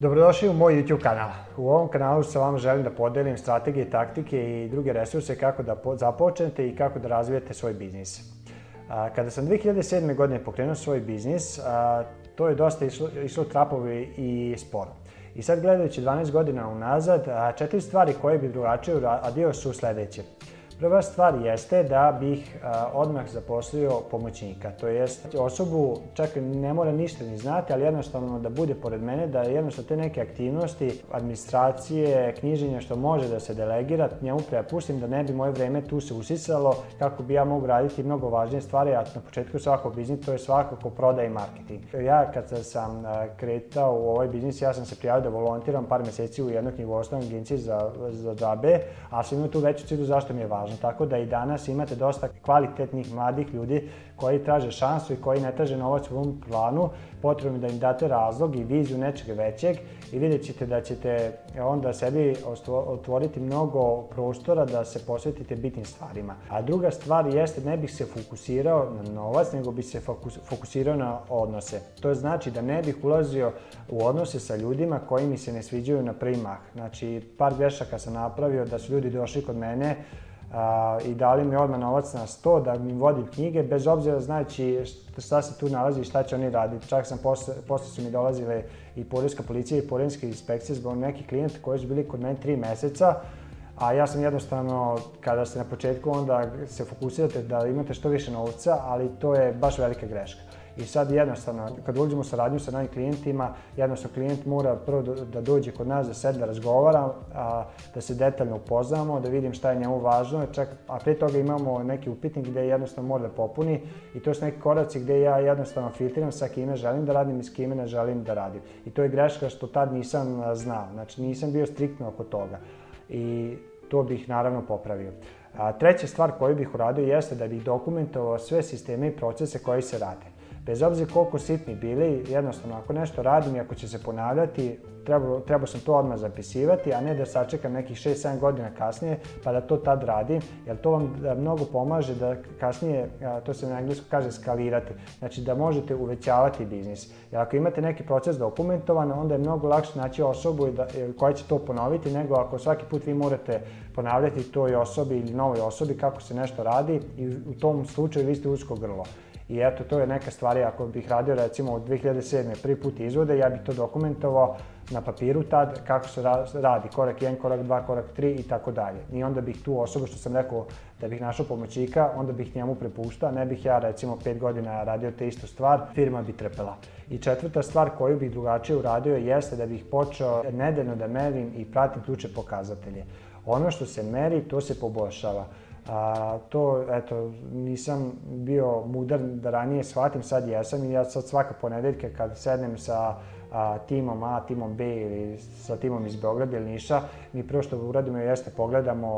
Dobrodošli u moj YouTube kanal. U ovom kanalu sa vama želim da podelim strategije, taktike i druge resurse kako da započnete i kako da razvijete svoj biznis. Kada sam 2007. godine pokrenuo svoj biznis, to je dosta išlo, išlo trapovi i sporo. I sad gledajući 12 godina unazad, četiri stvari koje bi drugačije uradio su sledeće. Prva stvar jeste da bih a, odmah zaposlio pomoćnika, to jest osobu čak ne mora ništa ni znati, ali jednostavno da bude pored mene, da jednostavno te neke aktivnosti, administracije, knjiženja što može da se delegira, njemu prepustim da ne bi moje vreme tu se usisalo, kako bi ja mogu raditi mnogo važnije stvari, a na početku svakog biznisa to je svakako prodaja i marketing. Ja kad sam kretao u ovaj biznis, ja sam se prijavio da volontiram par meseci u jednoj knjigovodstvenoj agenciji za, za džabe, a sam imao tu veću cilju zašto mi je važno važno. Tako da i danas imate dosta kvalitetnih mladih ljudi koji traže šansu i koji ne traže novac u ovom planu. Potrebno da im date razlog i viziju nečeg većeg i vidjet ćete da ćete onda sebi otvoriti mnogo prostora da se posvetite bitnim stvarima. A druga stvar jeste ne bih se fokusirao na novac, nego bih se fokusirao na odnose. To znači da ne bih ulazio u odnose sa ljudima koji mi se ne sviđaju na prvi mah. Znači, par grešaka sam napravio da su ljudi došli kod mene i dali mi odmah novac na sto da mi vodim knjige, bez obzira znajući šta se tu nalazi i šta će oni raditi. Čak sam posle, posle su mi dolazile i poreska policija i poreske inspekcije zbog nekih klijenta koji su bili kod mene tri meseca, a ja sam jednostavno, kada ste na početku, onda se fokusirate da imate što više novca, ali to je baš velika greška. I sad jednostavno, kad uđemo u saradnju sa novim klijentima, jednostavno klijent mora prvo da dođe kod nas da sed da razgovara, a, da se detaljno upoznamo, da vidim šta je njemu važno, čak, a pre toga imamo neki upitnik gde jednostavno mora da popuni i to su neki koraci gde ja jednostavno filtriram sa kime želim da radim i s kime ne želim da radim. I to je greška što tad nisam znao, znači nisam bio striktno oko toga. I to bih naravno popravio. A, treća stvar koju bih uradio jeste da bih dokumentovao sve sisteme i procese koji se rade. Bez obzira koliko sitni bili, jednostavno ako nešto radim i ako će se ponavljati, treba, treba sam to odmah zapisivati, a ne da sačekam nekih 6-7 godina kasnije pa da to tad radim, jer to vam da mnogo pomaže da kasnije, to se na englesku kaže skalirati, znači da možete uvećavati biznis. Jer ako imate neki proces dokumentovan, onda je mnogo lakše naći osobu da, koja će to ponoviti, nego ako svaki put vi morate ponavljati toj osobi ili novoj osobi kako se nešto radi i u tom slučaju vi ste usko grlo. I eto, to je neka stvar, ako bih radio recimo od 2007. prvi put izvode, ja bih to dokumentovao na papiru tad kako se radi, korak 1, korak 2, korak 3 i tako dalje. I onda bih tu osobu što sam rekao da bih našao pomoćnika, onda bih njemu prepuštao, ne bih ja recimo 5 godina radio te istu stvar, firma bi trpela. I četvrta stvar koju bih drugačije uradio jeste da bih počeo nedeljno da merim i pratim ključe pokazatelje. Ono što se meri, to se poboljšava. A, to, eto, nisam bio mudar da ranije shvatim, sad jesam i ja sad svaka ponedeljka kad sednem sa a, timom A, timom B ili sa timom iz Beograda ili Niša, mi prvo što uradimo jeste pogledamo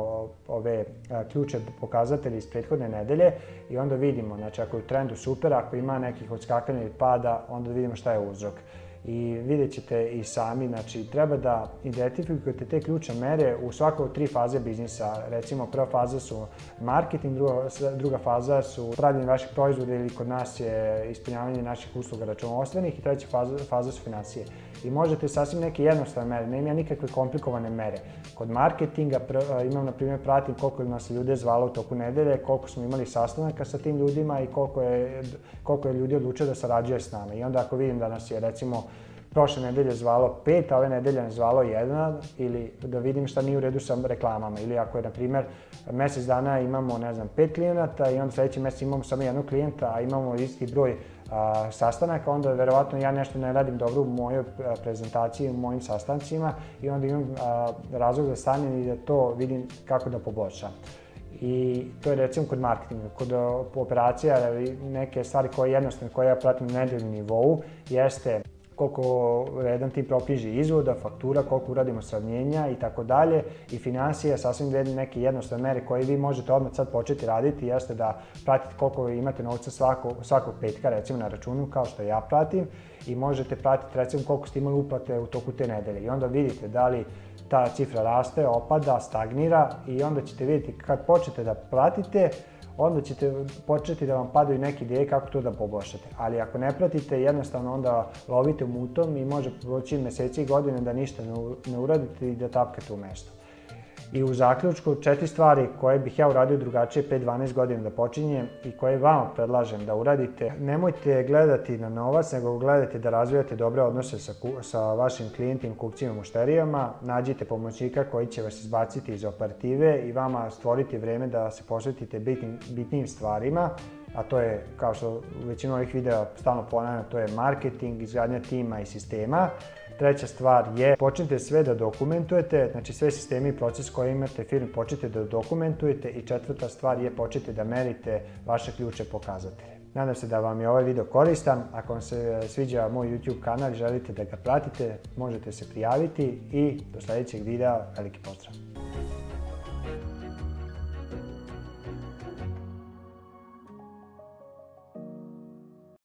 ove a, ključe pokazatelje iz prethodne nedelje i onda vidimo, znači ako je u trendu super, ako ima nekih odskakanja ili pada, onda vidimo šta je uzrok i vidjet ćete i sami, znači treba da identifikujete te ključne mere u svakoj tri faze biznisa. Recimo prva faza su marketing, druga, druga faza su pravljanje vaših proizvoda ili kod nas je ispunjavanje naših usluga računovodstvenih i treća faza, faza su financije. I možete sasvim neke jednostavne mere, nema nikakve komplikovane mere. Kod marketinga pr, imam, na primjer, pratim koliko nas ljude zvalo u toku nedelje, koliko smo imali sastanaka sa tim ljudima i koliko je, koliko je ljudi odlučio da sarađuje s nama. I onda ako vidim da nas je recimo prošle nedelje zvalo pet, a ove nedelje ne zvalo jedna, ili da vidim šta nije u redu sa reklamama. Ili ako je, na primer, mesec dana imamo, ne znam, pet klijenata i onda sledeći mesec imamo samo jednog klijenta, a imamo isti broj a, sastanaka, onda verovatno ja nešto ne radim dobro u mojoj prezentaciji, u mojim sastancima i onda imam a, razlog da stanem i da to vidim kako da poboljšam. I to je recimo kod marketinga, kod operacija, neke stvari koje jednostavno, koje ja pratim na nedeljnom nivou, jeste koliko jedan tim proknjiži izvoda, faktura, koliko uradimo sravnjenja i tako dalje. I financije, sasvim neke jednostavne mere koje vi možete odmah sad početi raditi jeste da pratite koliko imate novca svako, svakog petka recimo na računu kao što ja pratim. I možete pratiti recimo koliko ste imali uplate u toku te nedelje. I onda vidite da li ta cifra raste, opada, stagnira i onda ćete vidjeti kad počnete da pratite onda ćete početi da vam padaju neke ideje kako to da poboljšate. Ali ako ne pratite, jednostavno onda lovite mutom i može proći meseci i godine da ništa ne uradite i da tapkate u mesto. I u zaključku četiri stvari koje bih ja uradio drugačije 5-12 godina da počinjem i koje vama predlažem da uradite. Nemojte gledati na novac, nego gledajte da razvijate dobre odnose sa, sa vašim klijentima, kupcima, mušterijama. Nađite pomoćnika koji će vas izbaciti iz operative i vama stvoriti vreme da se posvetite bitnim, bitnim stvarima a to je, kao što u većinu ovih videa stalno ponavljam, to je marketing, izgradnja tima i sistema. Treća stvar je počnite sve da dokumentujete, znači sve sistemi i proces koje imate firme počnite da dokumentujete i četvrta stvar je počnite da merite vaše ključe pokazatelje. Nadam se da vam je ovaj video koristan. Ako vam se sviđa moj YouTube kanal i želite da ga pratite, možete se prijaviti i do sledećeg videa veliki pozdrav!